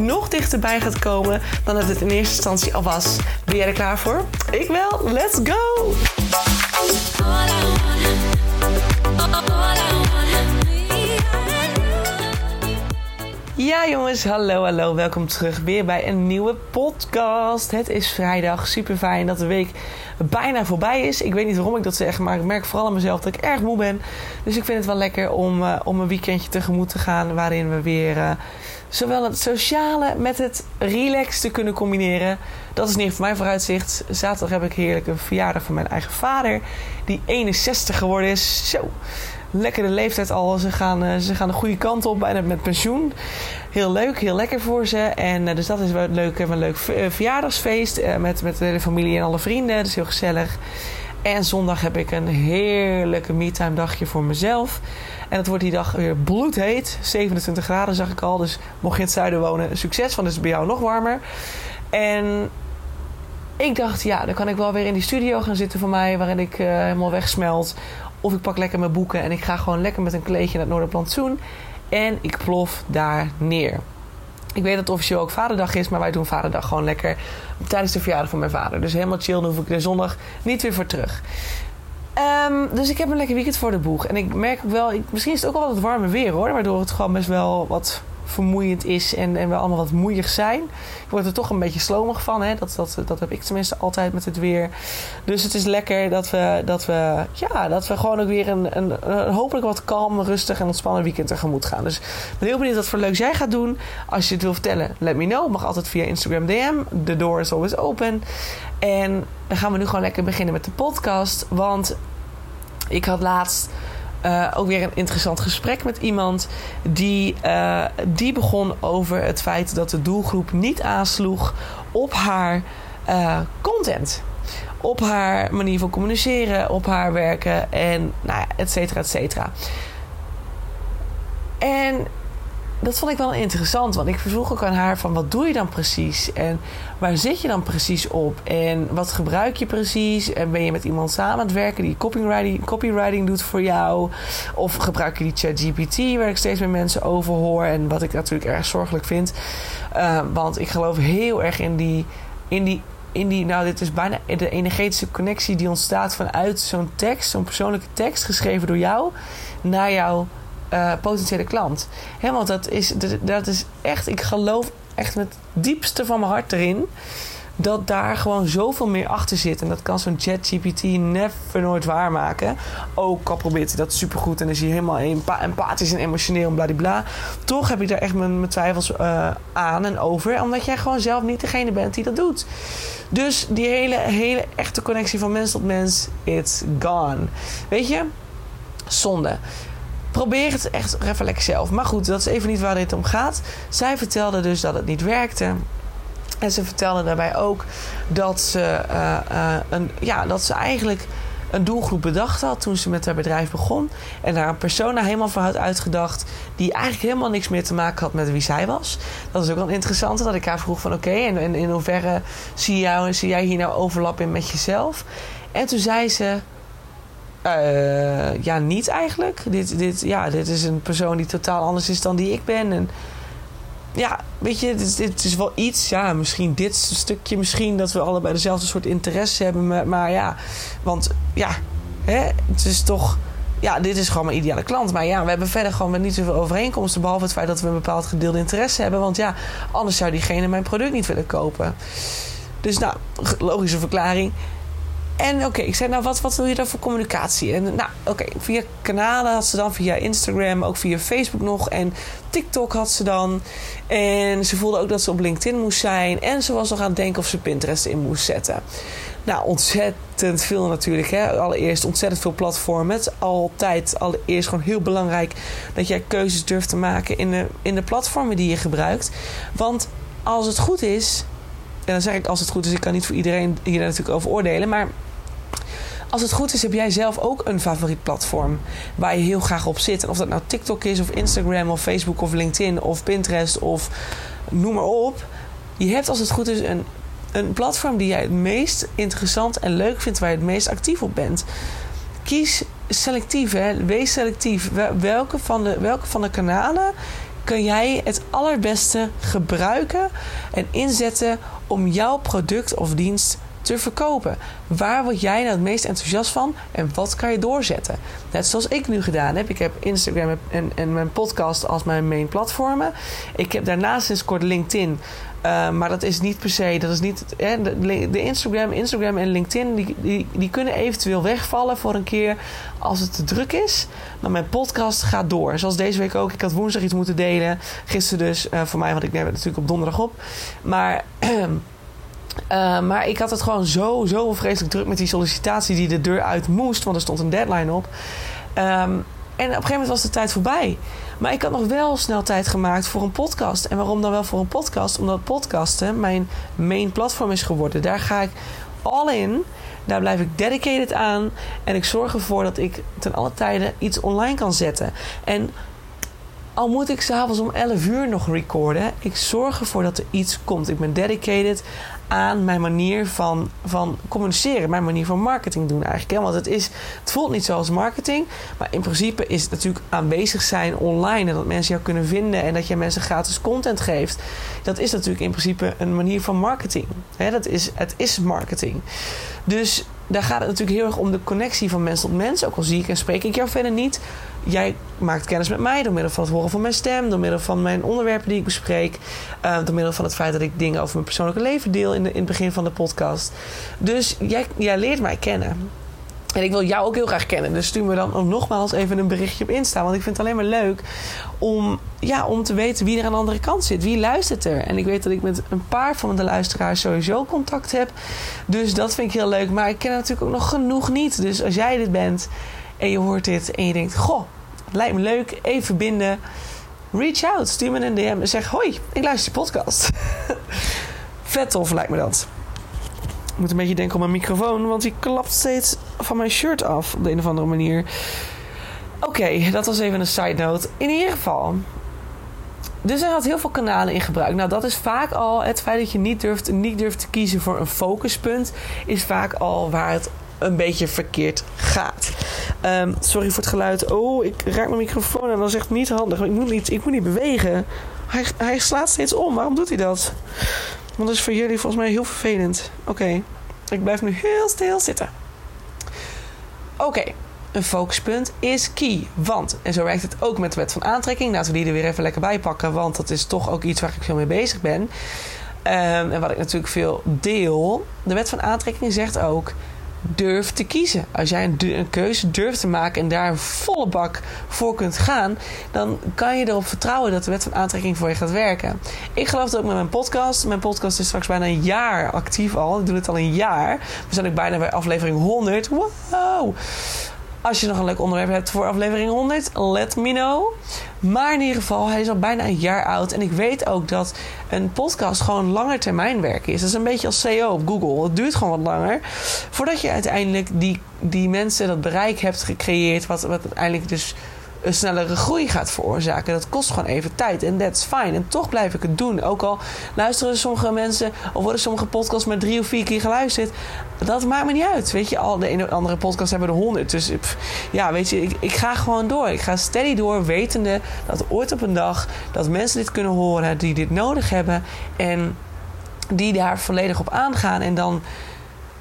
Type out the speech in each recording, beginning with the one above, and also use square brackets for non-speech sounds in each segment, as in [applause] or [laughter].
nog dichterbij gaat komen dan dat het in eerste instantie al was. Ben jij er klaar voor? Ik wel. Let's go! Ja jongens, hallo hallo, welkom terug weer bij een nieuwe podcast. Het is vrijdag, super fijn dat de week bijna voorbij is. Ik weet niet waarom ik dat zeg, maar ik merk vooral aan mezelf dat ik erg moe ben. Dus ik vind het wel lekker om, uh, om een weekendje tegemoet te gaan waarin we weer uh, zowel het sociale met het relax te kunnen combineren. Dat is niet voor mijn vooruitzicht. Zaterdag heb ik heerlijk een verjaardag van mijn eigen vader, die 61 geworden is. Zo lekkere leeftijd al. Ze gaan, uh, ze gaan de goede kant op, bijna met pensioen. Heel leuk, heel lekker voor ze. En uh, dus dat is wel leuk. Een leuk verjaardagsfeest uh, met, met de hele familie en alle vrienden. Dat is heel gezellig. En zondag heb ik een heerlijke me-time dagje voor mezelf. En het wordt die dag weer bloedheet. 27 graden zag ik al. Dus mocht je in het zuiden wonen, succes. Want het is bij jou nog warmer. En ik dacht, ja, dan kan ik wel weer in die studio gaan zitten van mij. Waarin ik helemaal wegsmelt. Of ik pak lekker mijn boeken en ik ga gewoon lekker met een kleedje naar het Noorderplantsoen. En ik plof daar neer. Ik weet dat het officieel ook Vaderdag is, maar wij doen Vaderdag gewoon lekker tijdens de verjaardag van mijn vader. Dus helemaal chill, dan hoef ik de zondag niet weer voor terug. Um, dus ik heb een lekker weekend voor de boeg. En ik merk ook wel, ik, misschien is het ook wel wat warme weer hoor, waardoor het gewoon best wel wat vermoeiend is en, en we allemaal wat moeiig zijn. Ik word er toch een beetje slomig van. Hè? Dat, dat, dat heb ik tenminste altijd met het weer. Dus het is lekker dat we, dat we, ja, dat we gewoon ook weer een, een, hopelijk wat kalm, rustig en ontspannen weekend tegemoet gaan. Dus ik ben heel benieuwd wat voor leuks jij gaat doen. Als je het wil vertellen, let me know. Mag altijd via Instagram DM. The door is always open. En dan gaan we nu gewoon lekker beginnen met de podcast. Want ik had laatst ook weer een interessant gesprek met iemand. Die, uh, die begon over het feit dat de doelgroep niet aansloeg op haar uh, content. Op haar manier van communiceren, op haar werken en nou ja, et cetera, et cetera. En dat vond ik wel interessant, want ik vroeg ook aan haar van wat doe je dan precies? En waar zit je dan precies op? En wat gebruik je precies? En ben je met iemand samen aan het werken die copywriting, copywriting doet voor jou? Of gebruik je die ChatGPT waar ik steeds meer mensen over hoor? En wat ik natuurlijk erg zorgelijk vind, uh, want ik geloof heel erg in die, in die in die, nou, dit is bijna de energetische connectie die ontstaat vanuit zo'n tekst, zo'n persoonlijke tekst geschreven door jou naar jouw uh, potentiële klant. He, want dat is, dat is echt, ik geloof echt met het diepste van mijn hart erin. Dat daar gewoon zoveel meer achter zit. En dat kan zo'n ChatGPT never nooit waarmaken. Ook al probeert hij dat supergoed. En is hij helemaal empathisch en emotioneel en bladibla. Toch heb ik daar echt mijn, mijn twijfels uh, aan en over. Omdat jij gewoon zelf niet degene bent die dat doet. Dus die hele, hele echte connectie van mens tot mens, it's gone. Weet je? Zonde. Probeer het echt even zelf. Maar goed, dat is even niet waar dit om gaat. Zij vertelde dus dat het niet werkte. En ze vertelde daarbij ook dat ze, uh, uh, een, ja, dat ze eigenlijk een doelgroep bedacht had toen ze met haar bedrijf begon. En daar een persona helemaal voor had uitgedacht. Die eigenlijk helemaal niks meer te maken had met wie zij was. Dat is ook wel interessant dat ik haar vroeg van oké, en, in hoeverre zie, jou, zie jij hier nou overlap in met jezelf? En toen zei ze. Uh, ja, niet eigenlijk. Dit, dit, ja, dit is een persoon die totaal anders is dan die ik ben. En ja, weet je, dit, dit is wel iets. Ja, misschien dit stukje, misschien dat we allebei dezelfde soort interesse hebben. Maar, maar ja, want ja, hè, het is toch. Ja, dit is gewoon mijn ideale klant. Maar ja, we hebben verder gewoon niet zoveel overeenkomsten. Behalve het feit dat we een bepaald gedeelde interesse hebben. Want ja, anders zou diegene mijn product niet willen kopen. Dus nou, logische verklaring. En oké, ik zei, nou, wat, wat wil je dan voor communicatie? En nou, oké, via kanalen had ze dan, via Instagram, ook via Facebook nog. En TikTok had ze dan. En ze voelde ook dat ze op LinkedIn moest zijn. En ze was nog aan het denken of ze Pinterest in moest zetten. Nou, ontzettend veel natuurlijk. Hè? Allereerst ontzettend veel platformen. Het is altijd allereerst gewoon heel belangrijk dat jij keuzes durft te maken in de, in de platformen die je gebruikt. Want als het goed is, en dan zeg ik als het goed is, ik kan niet voor iedereen hier natuurlijk over oordelen, maar als het goed is, heb jij zelf ook een favoriet platform waar je heel graag op zit. En of dat nou TikTok is, of Instagram, of Facebook, of LinkedIn, of Pinterest, of noem maar op. Je hebt als het goed is een, een platform die jij het meest interessant en leuk vindt, waar je het meest actief op bent. Kies selectief, hè? wees selectief. Welke van, de, welke van de kanalen kun jij het allerbeste gebruiken en inzetten om jouw product of dienst verkopen. Waar word jij nou het meest enthousiast van en wat kan je doorzetten? Net zoals ik nu gedaan heb. Ik heb Instagram en, en mijn podcast als mijn main platformen. Ik heb daarnaast sinds kort LinkedIn. Uh, maar dat is niet per se, dat is niet. Hè, de, Instagram, Instagram en LinkedIn, die, die, kunnen eventueel wegvallen voor een keer als het te druk is. Maar mijn podcast gaat door. Zoals deze week ook. Ik had woensdag iets moeten delen. Gisteren dus, uh, voor mij, want ik neem het natuurlijk op donderdag op. Maar. [clears throat] Uh, maar ik had het gewoon zo, zo vreselijk druk met die sollicitatie die de deur uit moest, want er stond een deadline op. Um, en op een gegeven moment was de tijd voorbij. Maar ik had nog wel snel tijd gemaakt voor een podcast. En waarom dan wel voor een podcast? Omdat podcasten mijn main platform is geworden. Daar ga ik all in. Daar blijf ik dedicated aan. En ik zorg ervoor dat ik ten alle tijden iets online kan zetten. En al moet ik s'avonds om 11 uur nog recorden, ik zorg ervoor dat er iets komt. Ik ben dedicated aan mijn manier van, van communiceren, mijn manier van marketing doen eigenlijk. Hè? Want het, is, het voelt niet zoals marketing, maar in principe is het natuurlijk aanwezig zijn online en dat mensen jou kunnen vinden en dat je mensen gratis content geeft. Dat is natuurlijk in principe een manier van marketing. Hè? Dat is, het is marketing. Dus daar gaat het natuurlijk heel erg om de connectie van mens tot mens. Ook al zie ik en spreek ik jou verder niet. Jij maakt kennis met mij door middel van het horen van mijn stem, door middel van mijn onderwerpen die ik bespreek, uh, door middel van het feit dat ik dingen over mijn persoonlijke leven deel in, de, in het begin van de podcast. Dus jij, jij leert mij kennen. En ik wil jou ook heel graag kennen. Dus stuur me dan ook nogmaals even een berichtje op Insta. Want ik vind het alleen maar leuk om, ja, om te weten wie er aan de andere kant zit. Wie luistert er? En ik weet dat ik met een paar van de luisteraars sowieso contact heb. Dus dat vind ik heel leuk. Maar ik ken natuurlijk ook nog genoeg niet. Dus als jij dit bent en je hoort dit en je denkt... Goh, lijkt me leuk. Even verbinden. Reach out. Stuur me een DM en zeg... Hoi, ik luister je podcast. [laughs] Vet tof lijkt me dat. Ik moet een beetje denken op mijn microfoon, want die klapt steeds van mijn shirt af op de een of andere manier. Oké, dat was even een side note. In ieder geval. Dus hij had heel veel kanalen in gebruik. Nou, dat is vaak al het feit dat je niet durft, niet durft te kiezen voor een focuspunt, is vaak al waar het een beetje verkeerd gaat. Um, sorry voor het geluid. Oh, ik raak mijn microfoon en is echt niet handig. Ik moet niet, ik moet niet bewegen. Hij, hij slaat steeds om. Waarom doet hij dat? Want dat is voor jullie volgens mij heel vervelend. Oké, ik blijf nu heel stil zitten. Oké, een focuspunt is key. Want, en zo werkt het ook met de wet van aantrekking. Laten we die er weer even lekker bij pakken. Want dat is toch ook iets waar ik veel mee bezig ben. Um, en wat ik natuurlijk veel deel. De wet van aantrekking zegt ook durf te kiezen. Als jij een, keuze durft te maken en daar een volle bak voor kunt gaan, dan kan je erop vertrouwen dat de wet van aantrekking voor je gaat werken. Ik geloof dat ook met mijn podcast. Mijn podcast is straks bijna een jaar actief al. Ik doe het al een jaar. We zijn ook bijna bij aflevering 100. Wow! Als je nog een leuk onderwerp hebt voor aflevering 100, let me know. Maar in ieder geval, hij is al bijna een jaar oud. En ik weet ook dat een podcast gewoon langer termijn werk is. Dat is een beetje als CEO op Google. Het duurt gewoon wat langer. Voordat je uiteindelijk die, die mensen, dat bereik hebt gecreëerd. Wat, wat uiteindelijk dus een snellere groei gaat veroorzaken. Dat kost gewoon even tijd. En that's fine. En toch blijf ik het doen. Ook al luisteren sommige mensen of worden sommige podcasts maar drie of vier keer geluisterd. Dat maakt me niet uit. Weet je, al de ene andere podcast hebben er honderd. Dus ja, weet je, ik, ik ga gewoon door. Ik ga steady door, wetende dat ooit op een dag dat mensen dit kunnen horen, die dit nodig hebben. En die daar volledig op aangaan. En dan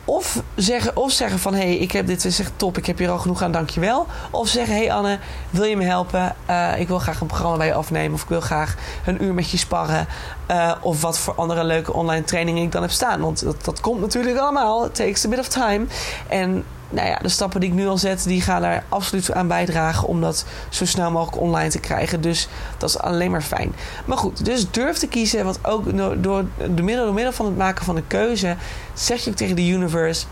of zeggen, of zeggen van hé, hey, ik heb dit is echt top, ik heb hier al genoeg aan, dankjewel. Of zeggen, hé hey Anne, wil je me helpen? Uh, ik wil graag een programma bij je afnemen. Of ik wil graag een uur met je sparren. Uh, of wat voor andere leuke online trainingen ik dan heb staan. Want dat, dat komt natuurlijk allemaal. It takes a bit of time. En nou ja, de stappen die ik nu al zet, die gaan daar absoluut aan bijdragen om dat zo snel mogelijk online te krijgen. Dus dat is alleen maar fijn. Maar goed, dus durf te kiezen. Want ook door, de middel, door middel van het maken van een keuze, zeg je ook tegen de universe: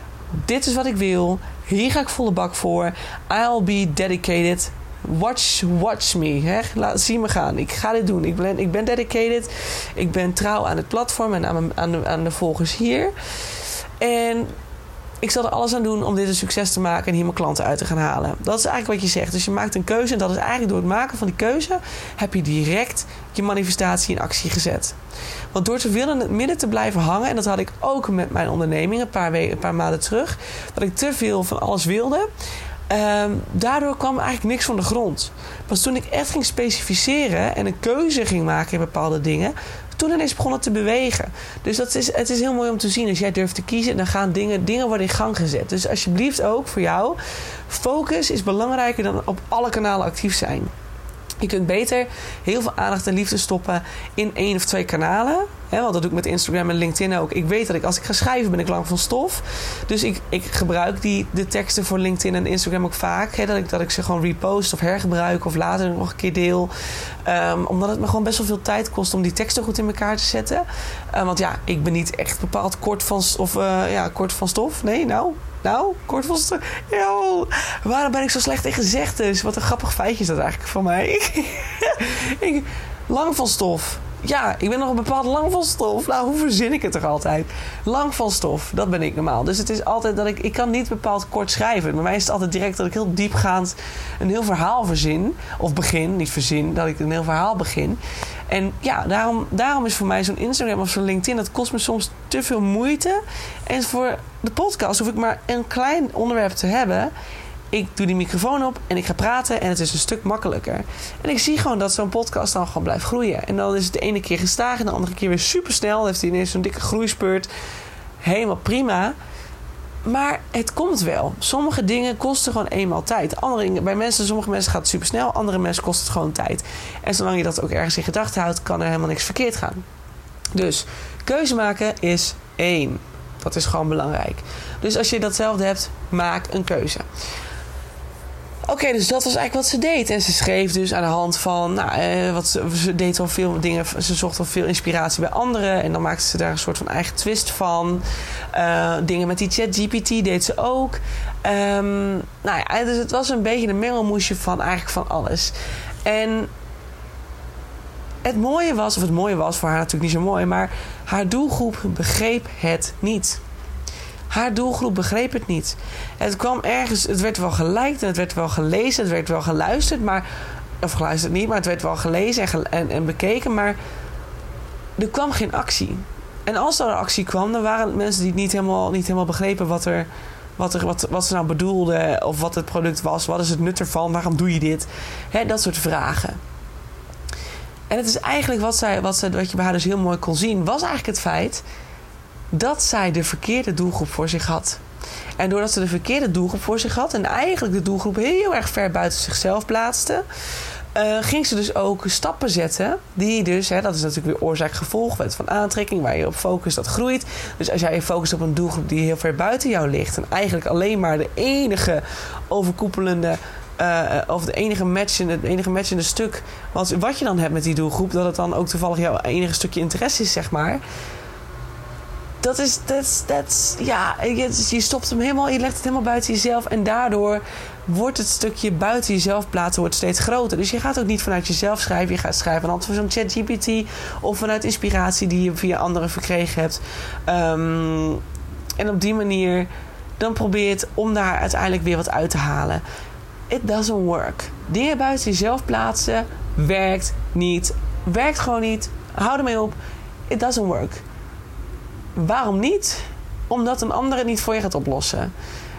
dit is wat ik wil. Hier ga ik volle bak voor. I'll be dedicated. Watch, watch me. Hè? Laat, zie me gaan. Ik ga dit doen. Ik ben, ik ben dedicated. Ik ben trouw aan het platform en aan, aan, de, aan de volgers hier. En ik zal er alles aan doen om dit een succes te maken en hier mijn klanten uit te gaan halen. Dat is eigenlijk wat je zegt. Dus je maakt een keuze en dat is eigenlijk door het maken van die keuze heb je direct je manifestatie in actie gezet. Want door te willen in het midden te blijven hangen, en dat had ik ook met mijn onderneming een paar, weken, een paar maanden terug, dat ik te veel van alles wilde. Ehm, daardoor kwam eigenlijk niks van de grond. Pas toen ik echt ging specificeren en een keuze ging maken in bepaalde dingen, toen ineens begonnen te bewegen. Dus dat is, het is heel mooi om te zien. Als jij durft te kiezen, dan gaan dingen, dingen worden in gang gezet. Dus alsjeblieft ook voor jou, focus is belangrijker dan op alle kanalen actief zijn. Je kunt beter heel veel aandacht en liefde stoppen in één of twee kanalen. Want dat doe ik met Instagram en LinkedIn ook. Ik weet dat ik als ik ga schrijven ben ik lang van stof. Dus ik, ik gebruik die, de teksten voor LinkedIn en Instagram ook vaak. Dat, ik, dat ik ze gewoon repost of hergebruik of later nog een keer deel. Um, omdat het me gewoon best wel veel tijd kost om die teksten goed in elkaar te zetten. Uh, want ja, ik ben niet echt bepaald kort van, of, uh, ja, kort van stof. Nee, nou, nou, kort van stof. Ja, waarom ben ik zo slecht in gezegdes? Wat een grappig feitje is dat eigenlijk van mij. [laughs] ik, lang van stof. Ja, ik ben nog een bepaald lang van stof. Nou, hoe verzin ik het toch altijd? Lang van stof, dat ben ik normaal. Dus het is altijd dat ik... Ik kan niet bepaald kort schrijven. Bij mij is het altijd direct dat ik heel diepgaand een heel verhaal verzin. Of begin, niet verzin, dat ik een heel verhaal begin. En ja, daarom, daarom is voor mij zo'n Instagram of zo'n LinkedIn... dat kost me soms te veel moeite. En voor de podcast hoef ik maar een klein onderwerp te hebben ik doe die microfoon op en ik ga praten en het is een stuk makkelijker. En ik zie gewoon dat zo'n podcast dan gewoon blijft groeien. En dan is het de ene keer gestaag en de andere keer weer super snel. Dan heeft hij ineens zo'n dikke groeispurt. Helemaal prima. Maar het komt wel. Sommige dingen kosten gewoon eenmaal tijd. Andere, bij mensen, sommige mensen gaat het super snel. Andere mensen kost het gewoon tijd. En zolang je dat ook ergens in gedachten houdt, kan er helemaal niks verkeerd gaan. Dus keuze maken is één. Dat is gewoon belangrijk. Dus als je datzelfde hebt, maak een keuze. Oké, dus dat was eigenlijk wat ze deed. En ze schreef dus aan de hand van, nou, eh, wat ze, deed wel veel dingen. Ze zocht wel veel inspiratie bij anderen. En dan maakte ze daar een soort van eigen twist van. Uh, dingen met die ChatGPT deed ze ook. Um, nou ja, dus het was een beetje een mengelmoesje van eigenlijk van alles. En het mooie was, of het mooie was voor haar natuurlijk niet zo mooi, maar haar doelgroep begreep het niet. Haar doelgroep begreep het niet. Het kwam ergens, het werd wel geliked en het werd wel gelezen, het werd wel geluisterd, maar. Of geluisterd niet, maar het werd wel gelezen en, en, en bekeken, maar er kwam geen actie. En als er actie kwam, dan waren het mensen die niet helemaal, niet helemaal begrepen wat, er, wat, er, wat, wat ze nou bedoelden. Of wat het product was. Wat is het nut ervan? Waarom doe je dit? He, dat soort vragen. En het is eigenlijk wat, zij, wat, ze, wat je bij haar dus heel mooi kon zien, was eigenlijk het feit dat zij de verkeerde doelgroep voor zich had. En doordat ze de verkeerde doelgroep voor zich had en eigenlijk de doelgroep heel erg ver buiten zichzelf plaatste, uh, ging ze dus ook stappen zetten. Die dus, hè, dat is natuurlijk weer oorzaak-gevolg, wet van aantrekking, waar je op focust, dat groeit. Dus als jij je focust op een doelgroep die heel ver buiten jou ligt en eigenlijk alleen maar de enige overkoepelende. Uh, of de enige matchende, het enige matchende stuk. Wat, wat je dan hebt met die doelgroep, dat het dan ook toevallig jouw enige stukje interesse is, zeg maar dat is, dat, dat, ja, je, stopt hem helemaal, je legt het helemaal buiten jezelf. En daardoor wordt het stukje buiten jezelf plaatsen wordt steeds groter. Dus je gaat ook niet vanuit jezelf schrijven. Je gaat schrijven aan van ChatGPT of vanuit inspiratie die je via anderen verkregen hebt. Um, en op die manier dan probeer het om daar uiteindelijk weer wat uit te halen. It doesn't work. Dingen buiten jezelf plaatsen werkt niet. Werkt gewoon niet. Hou ermee op. It doesn't work. Waarom niet? Omdat een ander het niet voor je gaat oplossen.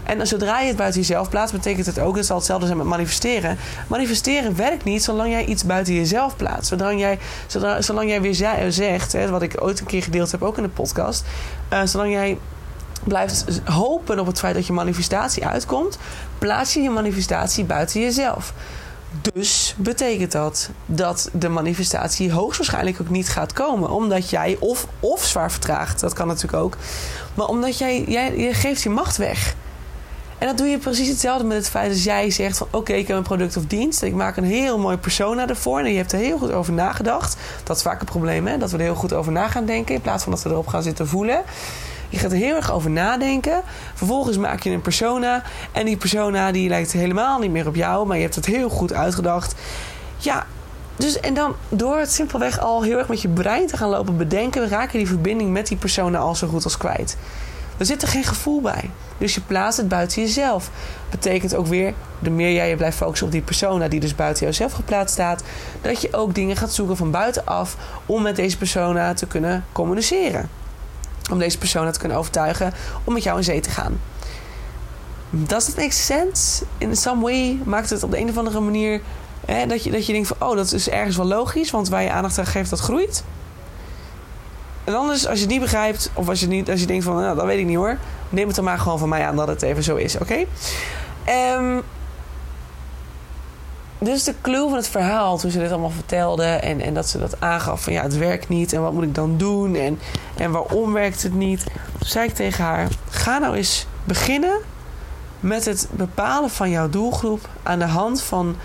En zodra je het buiten jezelf plaatst, betekent het ook, het zal hetzelfde zijn met manifesteren. Manifesteren werkt niet zolang jij iets buiten jezelf plaatst. Zolang jij, zolang jij weer zegt, hè, wat ik ooit een keer gedeeld heb, ook in de podcast. Uh, zolang jij blijft hopen op het feit dat je manifestatie uitkomt, plaats je je manifestatie buiten jezelf. Dus betekent dat dat de manifestatie hoogstwaarschijnlijk ook niet gaat komen. Omdat jij of, of zwaar vertraagt, dat kan natuurlijk ook. Maar omdat jij, jij je geeft je macht weg. En dat doe je precies hetzelfde met het feit dat jij zegt van oké, ik heb een product of dienst. Ik maak een heel mooi persona ervoor. En je hebt er heel goed over nagedacht. Dat is vaak een probleem, hè? Dat we er heel goed over na gaan denken. In plaats van dat we erop gaan zitten voelen. Je gaat er heel erg over nadenken. Vervolgens maak je een persona. En die persona die lijkt helemaal niet meer op jou. Maar je hebt het heel goed uitgedacht. Ja, dus en dan door het simpelweg al heel erg met je brein te gaan lopen bedenken, raak je die verbinding met die persona al zo goed als kwijt. Er zit er geen gevoel bij. Dus je plaatst het buiten jezelf. Betekent ook weer, de meer jij je blijft focussen op die persona die dus buiten jouzelf geplaatst staat, dat je ook dingen gaat zoeken van buitenaf om met deze persona te kunnen communiceren. Om deze persona te kunnen overtuigen om met jou in zee te gaan. Does that make sense? In some way maakt het op de een of andere manier hè, dat, je, dat je denkt van oh, dat is ergens wel logisch, want waar je aandacht aan geeft, dat groeit. En anders, als je het niet begrijpt, of als je, niet, als je denkt van, nou, dat weet ik niet hoor, neem het dan maar gewoon van mij aan dat het even zo is, oké? Okay? Dus de clue van het verhaal, toen ze dit allemaal vertelde en, en dat ze dat aangaf van ja, het werkt niet en wat moet ik dan doen en, en waarom werkt het niet, toen zei ik tegen haar: ga nou eens beginnen met het bepalen van jouw doelgroep aan de hand van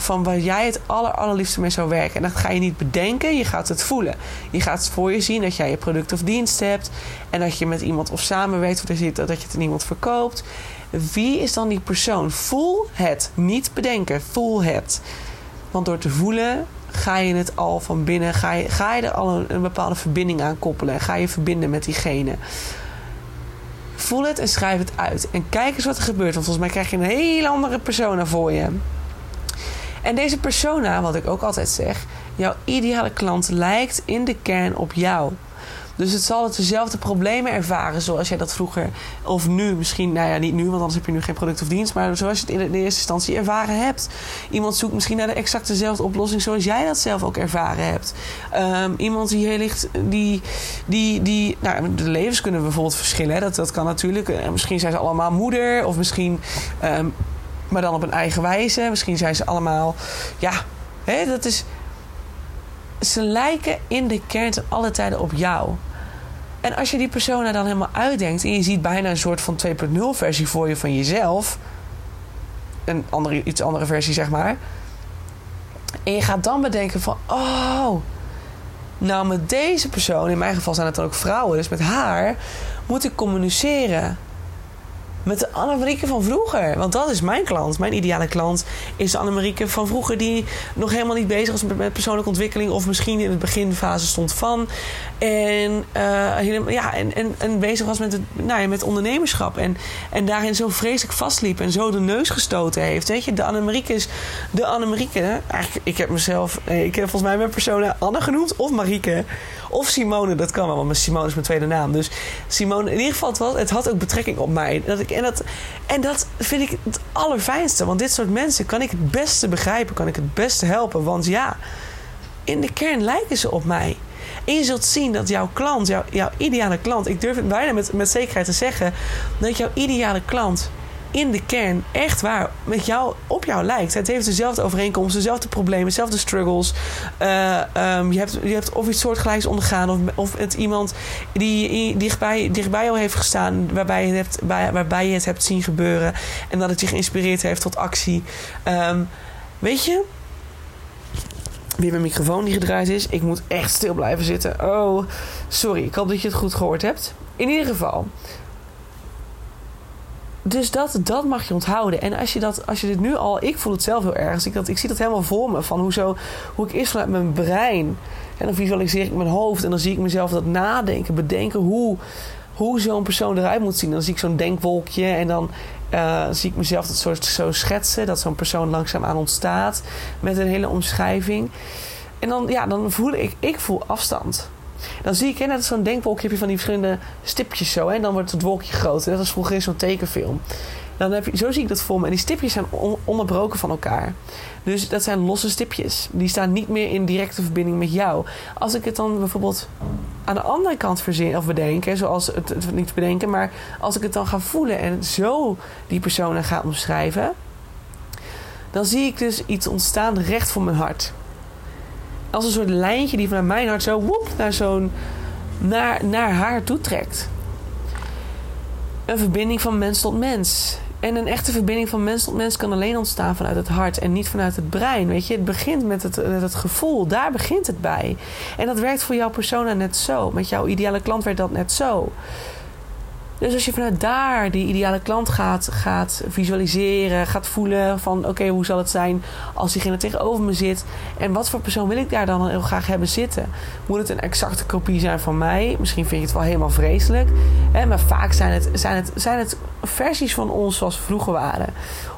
van waar jij het aller, allerliefste mee zou werken. En dat ga je niet bedenken, je gaat het voelen. Je gaat voor je zien dat jij je product of dienst hebt. En dat je met iemand of samenwerkt, of dat je het aan iemand verkoopt. Wie is dan die persoon? Voel het. Niet bedenken, voel het. Want door te voelen ga je het al van binnen, ga je, ga je er al een, bepaalde verbinding aan koppelen. Ga je verbinden met diegene. Voel het en schrijf het uit. En kijk eens wat er gebeurt. Want volgens mij krijg je een hele andere persona voor je. En deze persona, wat ik ook altijd zeg, jouw ideale klant lijkt in de kern op jou. Dus het zal het dezelfde problemen ervaren zoals jij dat vroeger, of nu misschien, nou ja, niet nu, want anders heb je nu geen product of dienst, maar zoals je het in de eerste instantie ervaren hebt. Iemand zoekt misschien naar de exact dezelfde oplossing zoals jij dat zelf ook ervaren hebt. Um, iemand die heel licht, die, die, die, nou, de levens kunnen bijvoorbeeld verschillen. Dat, dat kan natuurlijk. Uh, misschien zijn ze allemaal moeder, of misschien. Um, maar dan op een eigen wijze. Misschien zijn ze allemaal. Ja, hè, dat is. Ze lijken in de kern te alle tijden op jou. En als je die persona dan helemaal uitdenkt en je ziet bijna een soort van 2.0 versie voor je van jezelf. Een andere, iets andere versie, zeg maar. En je gaat dan bedenken van, oh, nou met deze persoon, in mijn geval zijn het dan ook vrouwen, dus met haar moet ik communiceren met de Annemarieke van vroeger. Want dat is mijn klant. Mijn ideale klant is de Annemarieke van vroeger... die nog helemaal niet bezig was met, persoonlijke ontwikkeling... of misschien in het beginfase stond van. En, uh, ja, en, en, bezig was met, het, nou ja, met ondernemerschap. En, en daarin zo vreselijk vastliep en zo de neus gestoten heeft. Weet je, de Annemarieke is de Annemarieke. Eigenlijk, ik heb mezelf... Eh, ik heb volgens mij mijn persoon Anne genoemd of Marieke. Of Simone, dat kan wel, want Simone is mijn tweede naam. Dus Simone, in ieder geval, het, het had ook betrekking op mij. Dat ik, en, dat, en dat vind ik het allerfijnste. Want dit soort mensen kan ik het beste begrijpen, kan ik het beste helpen. Want ja, in de kern lijken ze op mij. En je zult zien dat jouw klant, jouw, jouw ideale klant, ik durf het bijna met, met zekerheid te zeggen, dat jouw ideale klant in de kern echt waar met jou, op jou lijkt. Het heeft dezelfde overeenkomsten, dezelfde problemen, dezelfde struggles. Uh, um, je, hebt, je hebt of iets soortgelijks ondergaan, of, of het iemand die dichtbij, dichtbij jou heeft gestaan, waarbij je, hebt, bij, waarbij je het hebt zien gebeuren en dat het je geïnspireerd heeft tot actie. Um, weet je? Weer mijn microfoon die gedraaid is. Ik moet echt stil blijven zitten. Oh, sorry. Ik hoop dat je het goed gehoord hebt. In ieder geval, dus dat, dat mag je onthouden. En als je, dat, als je dit nu al... Ik voel het zelf heel erg. Dus ik, dat, ik zie dat helemaal voor me. Van hoe, zo, hoe ik eerst vanuit mijn brein... En dan visualiseer ik mijn hoofd. En dan zie ik mezelf dat nadenken. Bedenken hoe, hoe zo'n persoon eruit moet zien. Dan zie ik zo'n denkwolkje. En dan uh, zie ik mezelf dat soort zo schetsen. Dat zo'n persoon langzaam aan ontstaat. Met een hele omschrijving. En dan, ja, dan voel ik... Ik voel afstand. Dan zie ik, hè, net zo'n denkwolkje van die verschillende stipjes zo. En dan wordt het wolkje groter. Dat is vroeger zo'n tekenfilm. Dan heb je, zo zie ik dat voor me. En die stipjes zijn onderbroken van elkaar. Dus dat zijn losse stipjes. Die staan niet meer in directe verbinding met jou. Als ik het dan bijvoorbeeld aan de andere kant verzin of bedenken, zoals het, het niet bedenken, maar als ik het dan ga voelen en zo die personen ga omschrijven, dan zie ik dus iets ontstaan recht voor mijn hart als een soort lijntje die vanuit mijn hart zo woep, naar, zo'n, naar, naar haar toe trekt. Een verbinding van mens tot mens. En een echte verbinding van mens tot mens kan alleen ontstaan vanuit het hart en niet vanuit het brein. Weet je, het begint met het, met het gevoel. Daar begint het bij. En dat werkt voor jouw persona net zo. Met jouw ideale klant werkt dat net zo. Dus als je vanuit daar die ideale klant gaat, gaat visualiseren, gaat voelen van oké, hoe zal het zijn als diegene tegenover me zit? En wat voor persoon wil ik daar dan heel graag hebben zitten? Moet het een exacte kopie zijn van mij? Misschien vind je het wel helemaal vreselijk. Hè? Maar vaak zijn het, zijn, het, zijn het versies van ons zoals vroeger waren.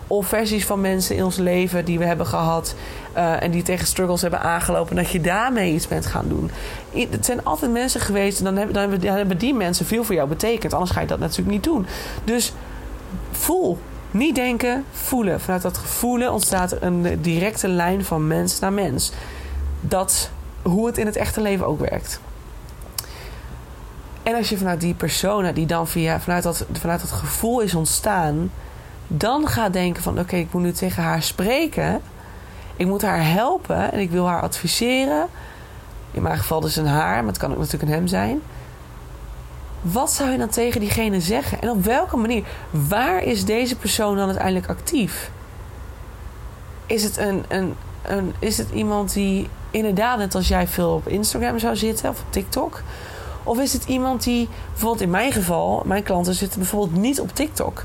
Of versies van mensen in ons leven die we hebben gehad. Uh, en die tegen struggles hebben aangelopen. Dat je daarmee iets bent gaan doen. Het zijn altijd mensen geweest. En dan hebben, dan hebben, dan hebben die mensen veel voor jou betekend. Anders ga je dat natuurlijk niet doen. Dus voel. Niet denken, voelen. Vanuit dat gevoelen ontstaat een directe lijn van mens naar mens. Dat hoe het in het echte leven ook werkt. En als je vanuit die persona, die dan via, vanuit, dat, vanuit dat gevoel is ontstaan, dan gaat denken van oké, ik moet nu tegen haar spreken. Ik moet haar helpen en ik wil haar adviseren. In mijn geval dus een haar, maar het kan ook natuurlijk een hem zijn. Wat zou je dan tegen diegene zeggen? En op welke manier? Waar is deze persoon dan uiteindelijk actief? Is het, een, een, een, is het iemand die inderdaad, net als jij, veel op Instagram zou zitten of op TikTok? Of is het iemand die, bijvoorbeeld in mijn geval, mijn klanten zitten bijvoorbeeld niet op TikTok.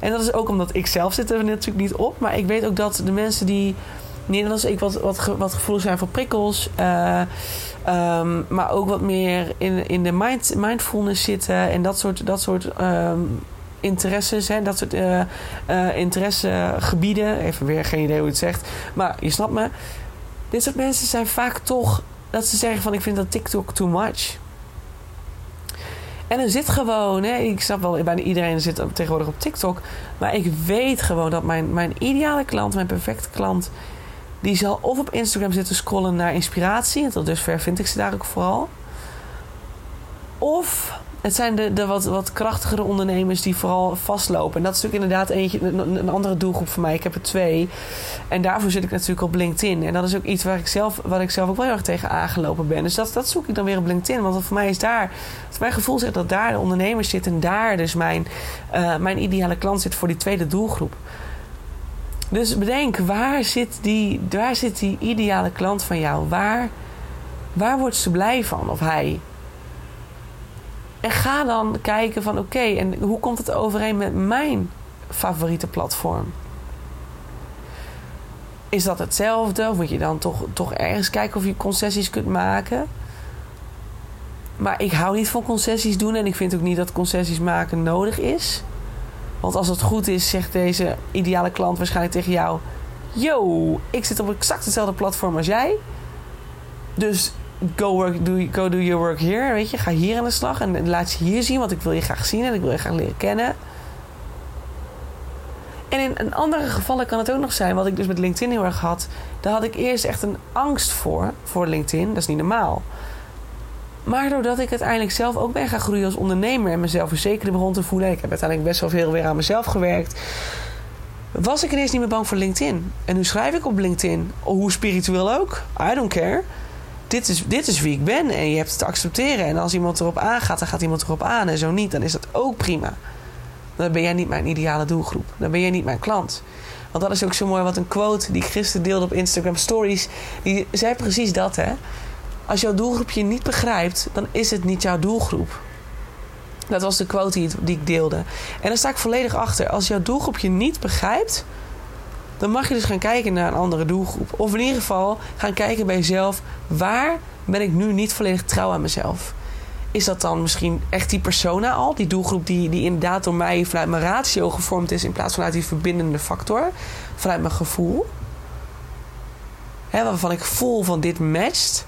En dat is ook omdat ik zelf zit er natuurlijk niet op. Maar ik weet ook dat de mensen die als ik wat, wat, wat gevoelig zijn voor prikkels. Uh, um, maar ook wat meer in, in de mind, mindfulness zitten. En dat soort, dat soort um, interesses. Hè, dat soort uh, interessegebieden. Even weer geen idee hoe het zegt. Maar je snapt me. Dit soort mensen zijn vaak toch dat ze zeggen van ik vind dat TikTok too much. En er zit gewoon, hè, ik snap wel, bijna iedereen zit tegenwoordig op TikTok. Maar ik weet gewoon dat mijn, mijn ideale klant, mijn perfecte klant, die zal of op Instagram zitten scrollen naar inspiratie. En tot dusver vind ik ze daar ook vooral. Of het zijn de, wat, wat krachtigere ondernemers die vooral vastlopen. En dat is natuurlijk inderdaad eentje, een, andere doelgroep voor mij. Ik heb er twee. En daarvoor zit ik natuurlijk op LinkedIn. En dat is ook iets waar ik zelf, waar ik zelf ook wel heel erg tegen aangelopen ben. Dus dat, dat zoek ik dan weer op LinkedIn. Want voor mij is daar, mijn gevoel zegt dat daar de ondernemers zitten. En daar dus mijn, uh, mijn ideale klant zit voor die tweede doelgroep. Dus bedenk, waar zit die, waar zit die ideale klant van jou? Waar, waar wordt ze blij van? Of hij? En ga dan kijken van oké, en hoe komt het overeen met mijn favoriete platform? Is dat hetzelfde? Of moet je dan toch, toch ergens kijken of je concessies kunt maken? Maar ik hou niet van concessies doen en ik vind ook niet dat concessies maken nodig is. Want als het goed is, zegt deze ideale klant waarschijnlijk tegen jou: Yo, ik zit op exact hetzelfde platform als jij. Dus go, work, do, go do your work here. Weet je, ga hier aan de slag en laat je hier zien, want ik wil je graag zien en ik wil je graag leren kennen. En in, in andere gevallen kan het ook nog zijn, wat ik dus met LinkedIn heel erg had. Daar had ik eerst echt een angst voor, voor LinkedIn. Dat is niet normaal. Maar doordat ik uiteindelijk zelf ook ben gaan groeien als ondernemer en mezelf verzekerder begon te voelen, ik heb uiteindelijk best wel veel weer aan mezelf gewerkt, was ik ineens niet meer bang voor LinkedIn. En nu schrijf ik op LinkedIn, hoe spiritueel ook, I don't care dit is, dit is wie ik ben en je hebt het te accepteren. En als iemand erop aangaat, dan gaat iemand erop aan. En zo niet, dan is dat ook prima. Dan ben jij niet mijn ideale doelgroep. Dan ben jij niet mijn klant. Want dat is ook zo mooi, wat een quote die ik gisteren deelde op Instagram Stories. Die zei precies dat, hè. Als jouw doelgroep je niet begrijpt, dan is het niet jouw doelgroep. Dat was de quote die, ik deelde. En daar sta ik volledig achter. Als jouw doelgroep je niet begrijpt, dan mag je dus gaan kijken naar een andere doelgroep. Of in ieder geval gaan kijken bij jezelf: waar ben ik nu niet volledig trouw aan mezelf? Is dat dan misschien echt die persona al, die doelgroep die, die inderdaad door mij vanuit mijn ratio gevormd is in plaats van uit die verbindende factor, vanuit mijn gevoel? Hè, waarvan ik voel van dit matcht.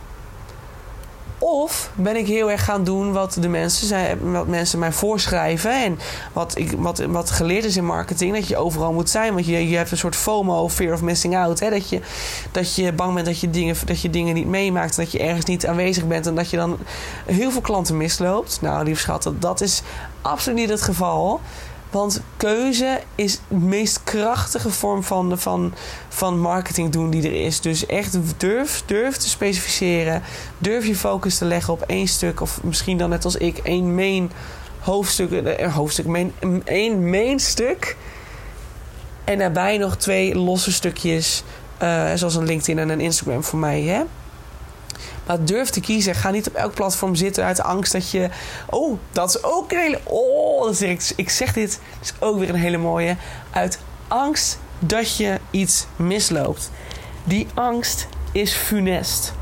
Of ben ik heel erg gaan doen wat de mensen, wat mensen mij voorschrijven. En wat, ik, wat, wat geleerd is in marketing. Dat je overal moet zijn. Want je, je hebt een soort FOMO, fear of missing out. Hè? Dat, je, dat je bang bent dat je, dingen, dat je dingen niet meemaakt. Dat je ergens niet aanwezig bent. En dat je dan heel veel klanten misloopt. Nou, lief schat, dat is absoluut niet het geval. Want keuze is de meest krachtige vorm van, van, van marketing doen die er is. Dus echt durf, durf te specificeren. Durf je focus te leggen op één stuk. Of misschien dan net als ik één main hoofdstuk. Eh, hoofdstuk main, één main stuk. En daarbij nog twee losse stukjes, uh, zoals een LinkedIn en een Instagram voor mij. Hè? Maar durf te kiezen. Ga niet op elk platform zitten uit angst dat je. Oh, dat is ook een hele. Oh, dat ik, ik zeg dit. Dat is ook weer een hele mooie. Uit angst dat je iets misloopt. Die angst is funest.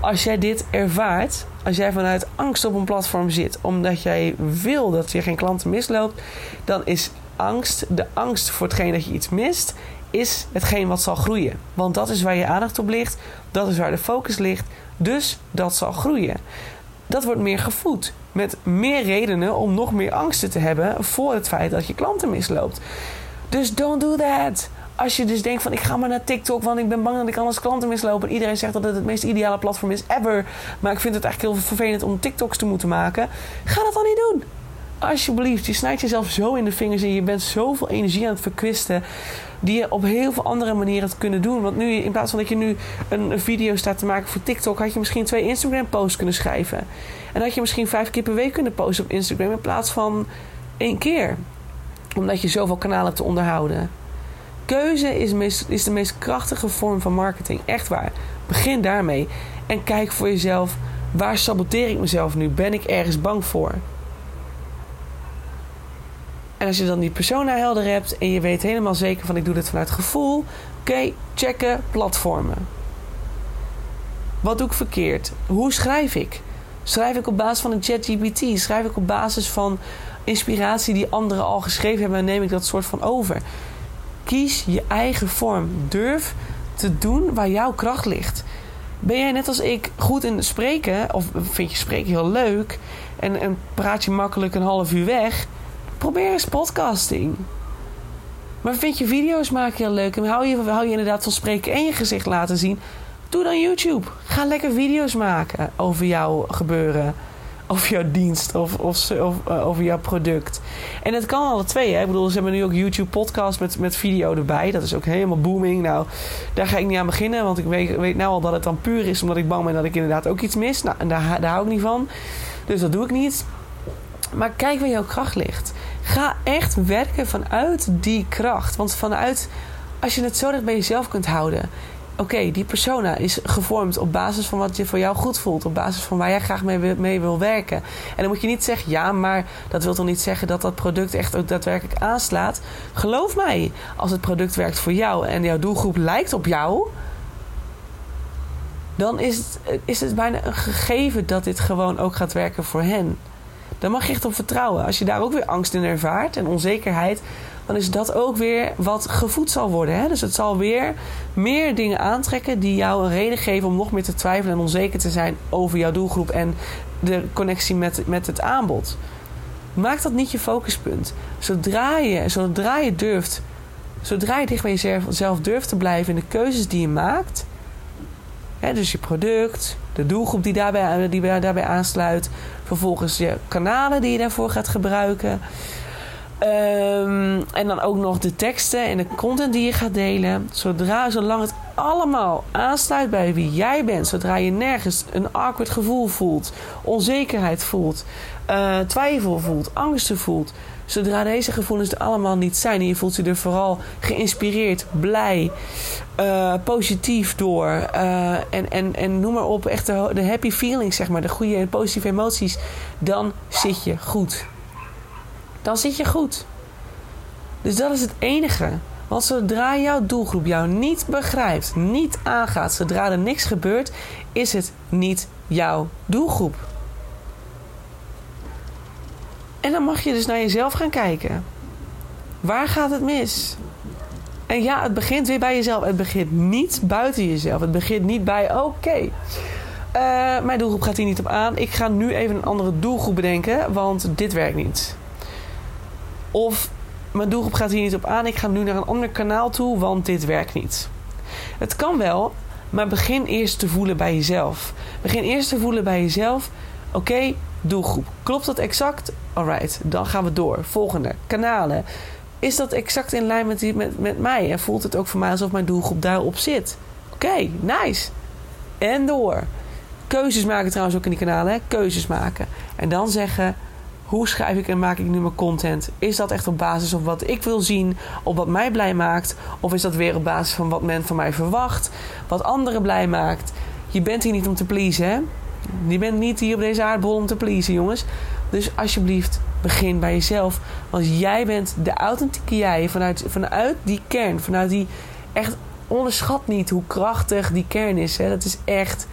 Als jij dit ervaart, als jij vanuit angst op een platform zit, omdat jij wil dat je geen klanten misloopt, dan is angst, de angst voor hetgeen dat je iets mist, is hetgeen wat zal groeien. Want dat is waar je aandacht op ligt, dat is waar de focus ligt, dus dat zal groeien. Dat wordt meer gevoed met meer redenen om nog meer angsten te hebben voor het feit dat je klanten misloopt. Dus don't do that. Als je dus denkt van ik ga maar naar TikTok, want ik ben bang dat ik anders klanten misloop. En iedereen zegt dat het het meest ideale platform is ever. Maar ik vind het eigenlijk heel vervelend om TikToks te moeten maken. Ga dat dan niet doen. Alsjeblieft, je snijdt jezelf zo in de vingers en je bent zoveel energie aan het verkwisten. Die je op heel veel andere manieren had kunnen doen. Want nu, in plaats van dat je nu een, video staat te maken voor TikTok, had je misschien twee Instagram-posts kunnen schrijven. En had je misschien vijf keer per week kunnen posten op Instagram in plaats van één keer. Omdat je zoveel kanalen te onderhouden. Keuze is, is de meest krachtige vorm van marketing. Echt waar. Begin daarmee. En kijk voor jezelf: waar saboteer ik mezelf nu? Ben ik ergens bang voor? En als je dan die persona helder hebt en je weet helemaal zeker van ik doe dit vanuit gevoel, oké, checken platformen. Wat doe ik verkeerd? Hoe schrijf ik? Schrijf ik op basis van een ChatGPT? Schrijf ik op basis van inspiratie die anderen al geschreven hebben en neem ik dat soort van over? Kies je eigen vorm. Durf te doen waar jouw kracht ligt. Ben jij net als ik goed in spreken, of vind je spreken heel leuk en, en praat je makkelijk een half uur weg? Probeer eens podcasting. Maar vind je video's maken heel leuk en hou je, hou je inderdaad van spreken en je gezicht laten zien? Doe dan YouTube. Ga lekker video's maken over jouw gebeuren. Over jouw dienst of, of, of uh, over jouw product. En het kan alle twee. Hè? Ik bedoel, ze hebben nu ook YouTube podcast met, met video erbij. Dat is ook helemaal booming. Nou, daar ga ik niet aan beginnen. Want ik weet, weet nou al dat het dan puur is omdat ik bang ben dat ik inderdaad ook iets mis. Nou, en daar, daar hou ik niet van. Dus dat doe ik niet. Maar kijk waar jouw kracht ligt. Ga echt werken vanuit die kracht. Want vanuit, als je het zo dicht bij jezelf kunt houden. Oké, die persona is gevormd op basis van wat je voor jou goed voelt. Op basis van waar jij graag mee, wil werken. En dan moet je niet zeggen, ja, maar dat wil toch niet zeggen dat dat product echt ook daadwerkelijk aanslaat. Geloof mij, als het product werkt voor jou en jouw doelgroep lijkt op jou dan is het, is het bijna een gegeven dat dit gewoon ook gaat werken voor hen. Daar mag je echt op vertrouwen. Als je daar ook weer angst in ervaart en onzekerheid, dan is dat ook weer wat gevoed zal worden. Hè? Dus het zal weer meer dingen aantrekken die jou een reden geven om nog meer te twijfelen en onzeker te zijn over jouw doelgroep en de connectie met, met het aanbod. Maak dat niet je focuspunt. Zodra je, zodra je durft, zodra je dicht bij jezelf durft te blijven in de keuzes die je maakt, hè, dus je product, de doelgroep die daarbij, die daarbij aansluit, Vervolgens je kanalen die je daarvoor gaat gebruiken. Ehm, en dan ook nog de teksten en de content die je gaat delen. Zodra, zolang het allemaal aansluit bij wie jij bent. Zodra je nergens een awkward gevoel voelt, onzekerheid voelt, uh, twijfel voelt, angsten voelt. Zodra deze gevoelens er allemaal niet zijn en je voelt je er vooral geïnspireerd, blij, uh, positief door. Uh, en, en, en noem maar op, echt de, de happy feelings, zeg maar, de goede en positieve emoties. Dan zit je goed. Dan zit je goed. Dus dat is het enige. Want zodra jouw doelgroep jou niet begrijpt, niet aangaat, zodra er niks gebeurt, is het niet jouw doelgroep. En dan mag je dus naar jezelf gaan kijken. Waar gaat het mis? En ja, het begint weer bij jezelf. Het begint niet buiten jezelf. Het begint niet bij, oké, eh, mijn doelgroep gaat hier niet op aan. Ik ga nu even een andere doelgroep bedenken, want dit werkt niet. Of mijn doelgroep gaat hier niet op aan. Ik ga nu naar een ander kanaal toe, want dit werkt niet. Het kan wel, maar begin eerst te voelen bij jezelf. Begin eerst te voelen bij jezelf. Oké, doelgroep. Klopt dat exact? Alright, dan gaan we door. Volgende, kanalen. Is dat exact in lijn met, die, met, met mij? En voelt het ook voor mij alsof mijn doelgroep daarop zit? Oké, nice. En door. Keuzes maken trouwens ook in die kanalen. Keuzes maken. En dan zeggen, Hoe schrijf ik en maak ik nu mijn content? Is dat echt op basis van wat ik wil zien, op wat mij blij maakt? Of is dat weer op basis van wat men van mij verwacht, wat anderen blij maakt? Je bent hier niet om te pleasen, hè? Je bent niet hier op deze aardbol om te pleasen, jongens. Dus alsjeblieft, begin bij jezelf. Want jij bent de authentieke jij vanuit, vanuit die kern. Vanuit die echt onderschat niet hoe krachtig die kern is. Hè? Dat is echt.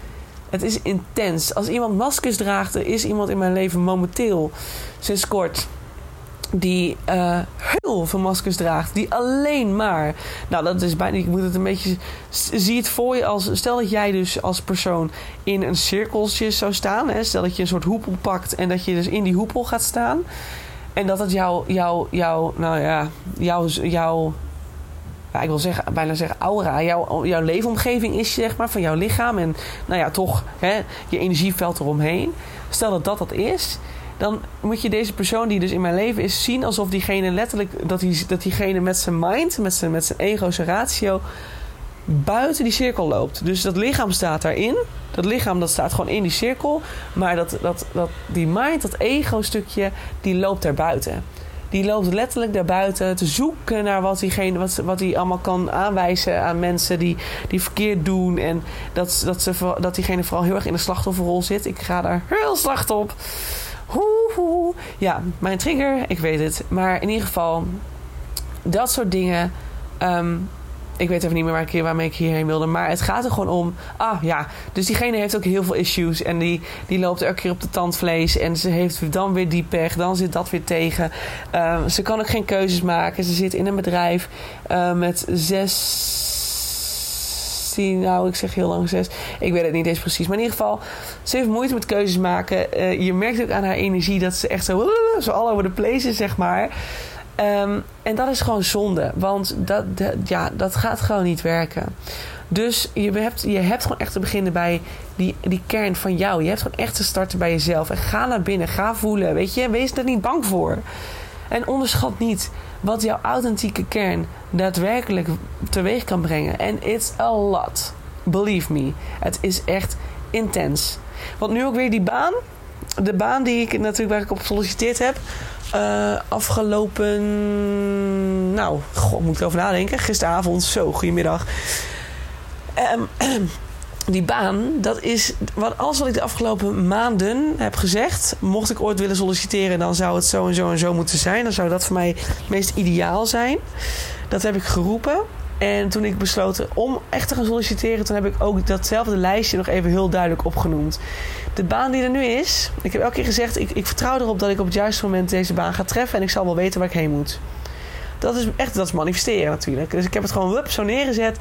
Het is intens. Als iemand maskers draagt, er is iemand in mijn leven momenteel, sinds kort, die uh, heel veel maskers draagt. Die alleen maar. Nou, dat is bijna. Ik moet het een beetje. Zie het voor je als. Stel dat jij dus als persoon in een cirkeltje zou staan. Hè, stel dat je een soort hoepel pakt en dat je dus in die hoepel gaat staan. En dat het jouw. Jou, jou, nou ja. Jouw. jouw ja, ik wil zeggen, bijna zeggen aura, jouw, jouw leefomgeving is, zeg maar, van jouw lichaam. En nou ja, toch hè, je energieveld eromheen. Stel dat dat dat is, dan moet je deze persoon die dus in mijn leven is zien alsof diegene letterlijk, dat, die, dat diegene met zijn mind, met zijn, met zijn ego, zijn ratio, buiten die cirkel loopt. Dus dat lichaam staat daarin. Dat lichaam dat staat gewoon in die cirkel. Maar dat, dat, dat, die mind, dat ego-stukje, die loopt daar buiten. Die loopt letterlijk daarbuiten te zoeken naar wat diegene, wat, wat hij allemaal kan aanwijzen aan mensen die, die verkeerd doen. En dat, dat, ze, dat diegene vooral heel erg in de slachtofferrol zit. Ik ga daar heel slecht op. Hoe, Ja, mijn trigger, ik weet het. Maar in ieder geval, dat soort dingen. Ehm, ik weet even niet meer waar ik, waarmee ik hierheen wilde. Maar het gaat er gewoon om. Ah ja, dus diegene heeft ook heel veel issues. En die, die loopt elke keer op de tandvlees. En ze heeft dan weer die pech. Dan zit dat weer tegen. Uh, ze kan ook geen keuzes maken. Ze zit in een bedrijf uh, met zes nou, ik zeg heel lang zes. Ik weet het niet eens precies. Maar in ieder geval, ze heeft moeite met keuzes maken. Uh, je merkt ook aan haar energie dat ze echt zo, [laughs] zo all over the place is, zeg maar. Um, en dat is gewoon zonde. Want dat, ja, dat gaat gewoon niet werken. Dus je hebt, je hebt gewoon echt te beginnen bij die, die kern van jou. Je hebt gewoon echt te starten bij jezelf. En ga naar binnen, ga voelen. Weet je, wees er niet bang voor. En onderschat niet wat jouw authentieke kern daadwerkelijk teweeg kan brengen. En it's a lot. Believe me. Het is echt intens. Want nu ook weer die baan. De baan die ik natuurlijk waar ik op gesolliciteerd heb. Uh, afgelopen. Nou, god, moet ik erover nadenken. Gisteravond, zo, goedemiddag. Um, [clears throat] die baan, dat is wat, alles wat ik de afgelopen maanden heb gezegd. Mocht ik ooit willen solliciteren, dan zou het zo en zo en zo moeten zijn. Dan zou dat voor mij het meest ideaal zijn. Dat heb ik geroepen. En toen ik besloten om echt te gaan solliciteren, toen heb ik ook datzelfde lijstje nog even heel duidelijk opgenoemd. De baan die er nu is, ik heb elke keer gezegd, ik, ik vertrouw erop dat ik op het juiste moment deze baan ga treffen en ik zal wel weten waar ik heen moet. Dat is echt, dat is manifesteren natuurlijk. Dus ik heb het gewoon wup, zo neergezet.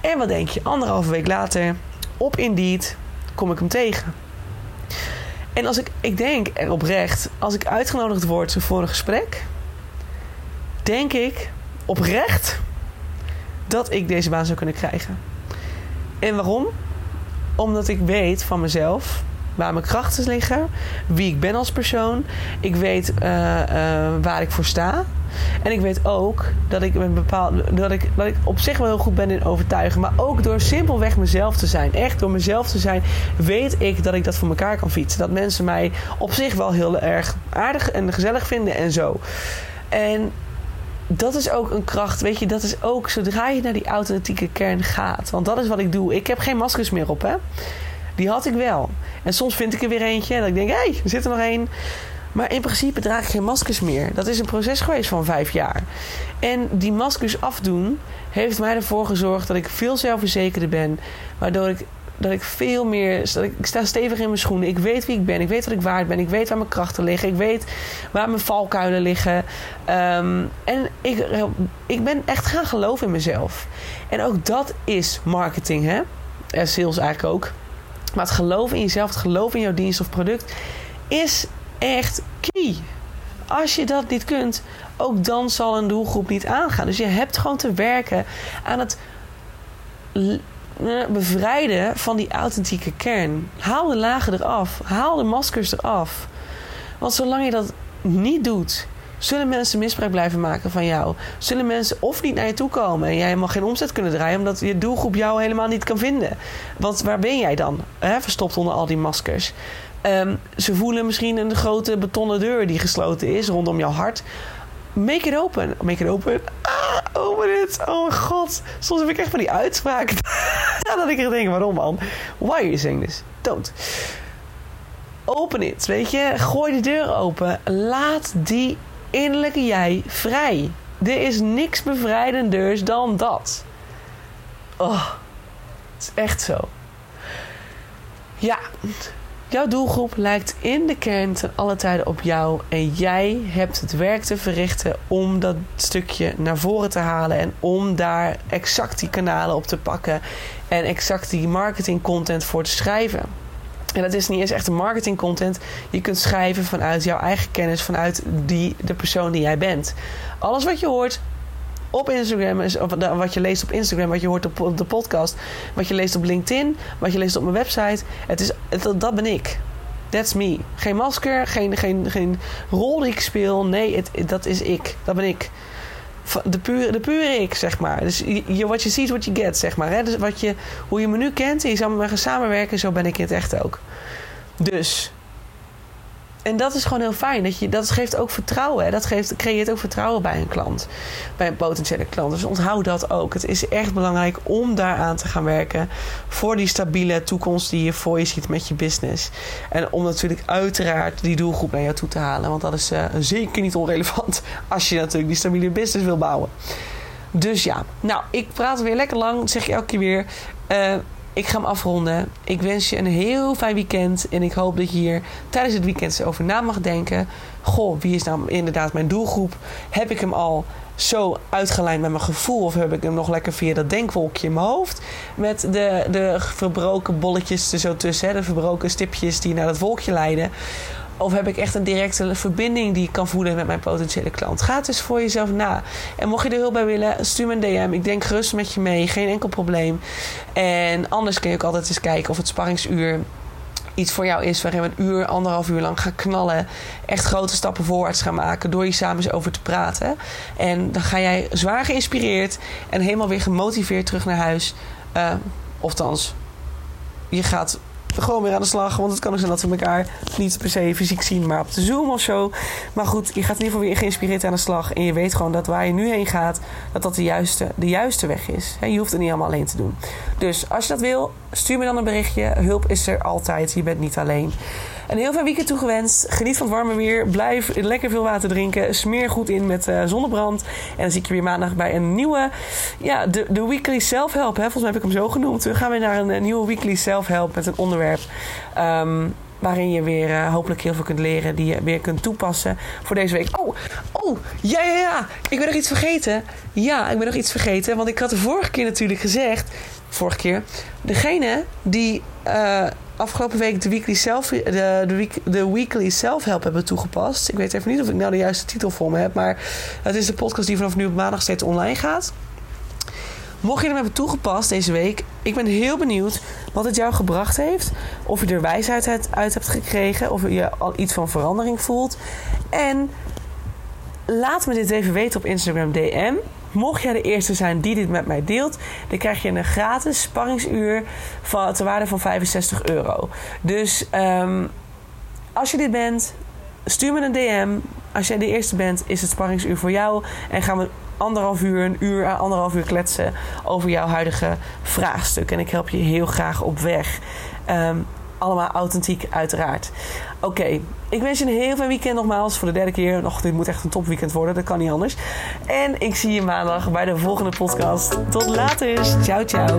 En wat denk je, anderhalve week later, op Indeed, kom ik hem tegen. En als ik, ik denk er oprecht, als ik uitgenodigd word voor een gesprek, denk ik oprecht dat ik deze baan zou kunnen krijgen. En waarom? Omdat ik weet van mezelf waar mijn krachten liggen, wie ik ben als persoon. Ik weet uh, uh, waar ik voor sta. En ik weet ook dat ik, bepaald, dat ik op zich wel heel goed ben in overtuigen. Maar ook door simpelweg mezelf te zijn. Echt door mezelf te zijn, weet ik dat ik dat voor elkaar kan fietsen. Dat mensen mij op zich wel heel erg aardig en gezellig vinden en zo. En dat is ook een kracht. Weet je, dat is ook zodra je naar die authentieke kern gaat. Want dat is wat ik doe. Ik heb geen maskers meer op, hè. Die had ik wel. En soms vind ik er weer eentje. En dan denk ik, hé, hey, er zit er nog één. Maar in principe draag ik geen maskers meer. Dat is een proces geweest van vijf jaar. En die maskers afdoen heeft mij ervoor gezorgd dat ik veel zelfverzekerder ben. Waardoor ik, dat ik veel meer. Dat ik, sta stevig in mijn schoenen. Ik weet wie ik ben. Ik weet wat ik waard ben. Ik weet waar mijn krachten liggen. Ik weet waar mijn valkuilen liggen. Um, en ik, ik ben echt gaan geloven in mezelf. En ook dat is marketing, hè? En sales eigenlijk ook. Maar het geloven in jezelf, het geloven in jouw dienst of product is echt key. Als je dat niet kunt, ook dan zal een doelgroep niet aangaan. Dus je hebt gewoon te werken aan het bevrijden van die authentieke kern. Haal de lagen eraf. Haal de maskers eraf. Want zolang je dat niet doet, zullen mensen misbruik blijven maken van jou. Zullen mensen of niet naar je toe komen en jij helemaal geen omzet kunnen draaien omdat je doelgroep jou helemaal niet kan vinden. Want waar ben jij dan? Verstopt onder al die maskers. Ehm, ze voelen misschien een grote betonnen deur die gesloten is rondom jouw hart. Make it open. Make it open. Ah, open it. Oh mijn god. Soms heb ik echt van die uitspraak. [laughs] dat ik er denk, waarom man? Why are you saying this? Don't. Open it, weet je. Gooi de deur open. Laat die innerlijke jij vrij. Er is niks bevrijdenders dan dat. Oh, het is echt zo. Ja, jouw doelgroep lijkt in de kern ten alle tijden op jou. En jij hebt het werk te verrichten om dat stukje naar voren te halen. En om daar exact die kanalen op te pakken. En exact die marketing content voor te schrijven. En dat is niet eens echt een marketing content. Je kunt schrijven vanuit jouw eigen kennis, vanuit die, de persoon die jij bent. Alles wat je hoort op Instagram, is, of wat je leest op Instagram, wat je hoort op de podcast, wat je leest op LinkedIn, wat je leest op mijn website. Het is, dat ben ik. That's me. Geen masker, geen, geen, geen rol die ik speel. Nee, het, dat is ik. Dat ben ik. De pure, de pure ik, zeg maar. Dus je, wat je ziet, wat je get, zeg maar. Dus wat je, hoe je me nu kent en je zou me gaan samenwerken, zo ben ik in het echt ook. Dus en dat is gewoon heel fijn. Dat, je, dat geeft ook vertrouwen. Hè? Dat geeft, creëert ook vertrouwen bij een klant. Bij een potentiële klant. Dus onthoud dat ook. Het is echt belangrijk om daaraan te gaan werken. Voor die stabiele toekomst die je voor je ziet met je business. En om natuurlijk uiteraard die doelgroep naar jou toe te halen. Want dat is uh, zeker niet onrelevant. [laughs] Als je natuurlijk die stabiele business wil bouwen. Dus ja, nou, ik praat weer lekker lang. zeg je elke keer weer. Uh, ik ga hem afronden. Ik wens je een heel fijn weekend. En ik hoop dat je hier tijdens het weekend over na mag denken. Goh, wie is nou inderdaad mijn doelgroep? Heb ik hem al zo uitgelijnd met mijn gevoel? Of heb ik hem nog lekker via dat denkwolkje in mijn hoofd? Met de, de verbroken bolletjes er zo tussen. Hè? De verbroken stipjes die naar dat wolkje leiden. Of heb ik echt een directe verbinding die ik kan voelen met mijn potentiële klant? Ga het eens voor jezelf na. En mocht je er hulp bij willen, stuur me een DM. Ik denk gerust met je mee. Geen enkel probleem. En anders kun je ook altijd eens kijken of het sparringsuur iets voor jou is waarin we een uur, anderhalf uur lang gaan knallen. Echt grote stappen voorwaarts gaan maken door hier samen eens over te praten. En dan ga jij zwaar geïnspireerd en helemaal weer gemotiveerd terug naar huis. Uh, je gaat gewoon weer aan de slag. Want het kan ook zijn dat we elkaar niet per se fysiek zien, maar op de Zoom of zo. Maar goed, je gaat in ieder geval weer geïnspireerd aan de slag. En je weet gewoon dat waar je nu heen gaat, dat dat de juiste, de juiste weg is. je hoeft het niet allemaal alleen te doen. Dus als je dat wil, stuur me dan een berichtje. Hulp is er altijd. Je bent niet alleen. Een heel fijn weekend toegewenst. Geniet van het warme weer. Blijf lekker veel water drinken. Smeer goed in met uh, zonnebrand. En dan zie ik je weer maandag bij een nieuwe... Ja, de, de weekly self-help. Volgens mij heb ik hem zo genoemd. We gaan weer naar een, nieuwe weekly self-help met een onderwerp... Um, waarin je weer uh, hopelijk heel veel kunt leren, die je weer kunt toepassen voor deze week. Oh, oh, ja, ja, ja. Ik ben nog iets vergeten. Ja, ik ben nog iets vergeten, want ik had de vorige keer natuurlijk gezegd, vorige keer, degene die afgelopen week de weekly self, de, de, week, de weekly self help hebben toegepast. Ik weet even niet of ik nou de juiste titel voor me heb, maar het is de podcast die vanaf nu op maandag steeds online gaat. Mocht je hem hebben toegepast deze week, ik ben heel benieuwd wat het jou gebracht heeft. Of je er wijsheid uit hebt gekregen, of je al iets van verandering voelt. En laat me dit even weten op Instagram DM. Mocht jij de eerste zijn die dit met mij deelt, dan krijg je een gratis sparringsuur van, ter waarde van 65 euro. Dus um, als je dit bent, stuur me een DM. Als jij de eerste bent, is het sparringsuur voor jou. En gaan we anderhalf uur, een uur, anderhalf uur kletsen over jouw huidige vraagstuk. En ik help je heel graag op weg. Um, allemaal authentiek, uiteraard. Oké, ik wens je een heel fijn weekend nogmaals. Voor de derde keer. Nog, dit moet echt een topweekend worden. Dat kan niet anders. En ik zie je maandag bij de volgende podcast. Tot later. Ciao, ciao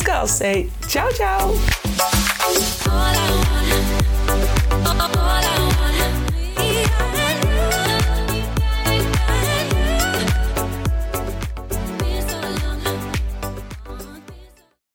Girls Say. Tchau, tchau!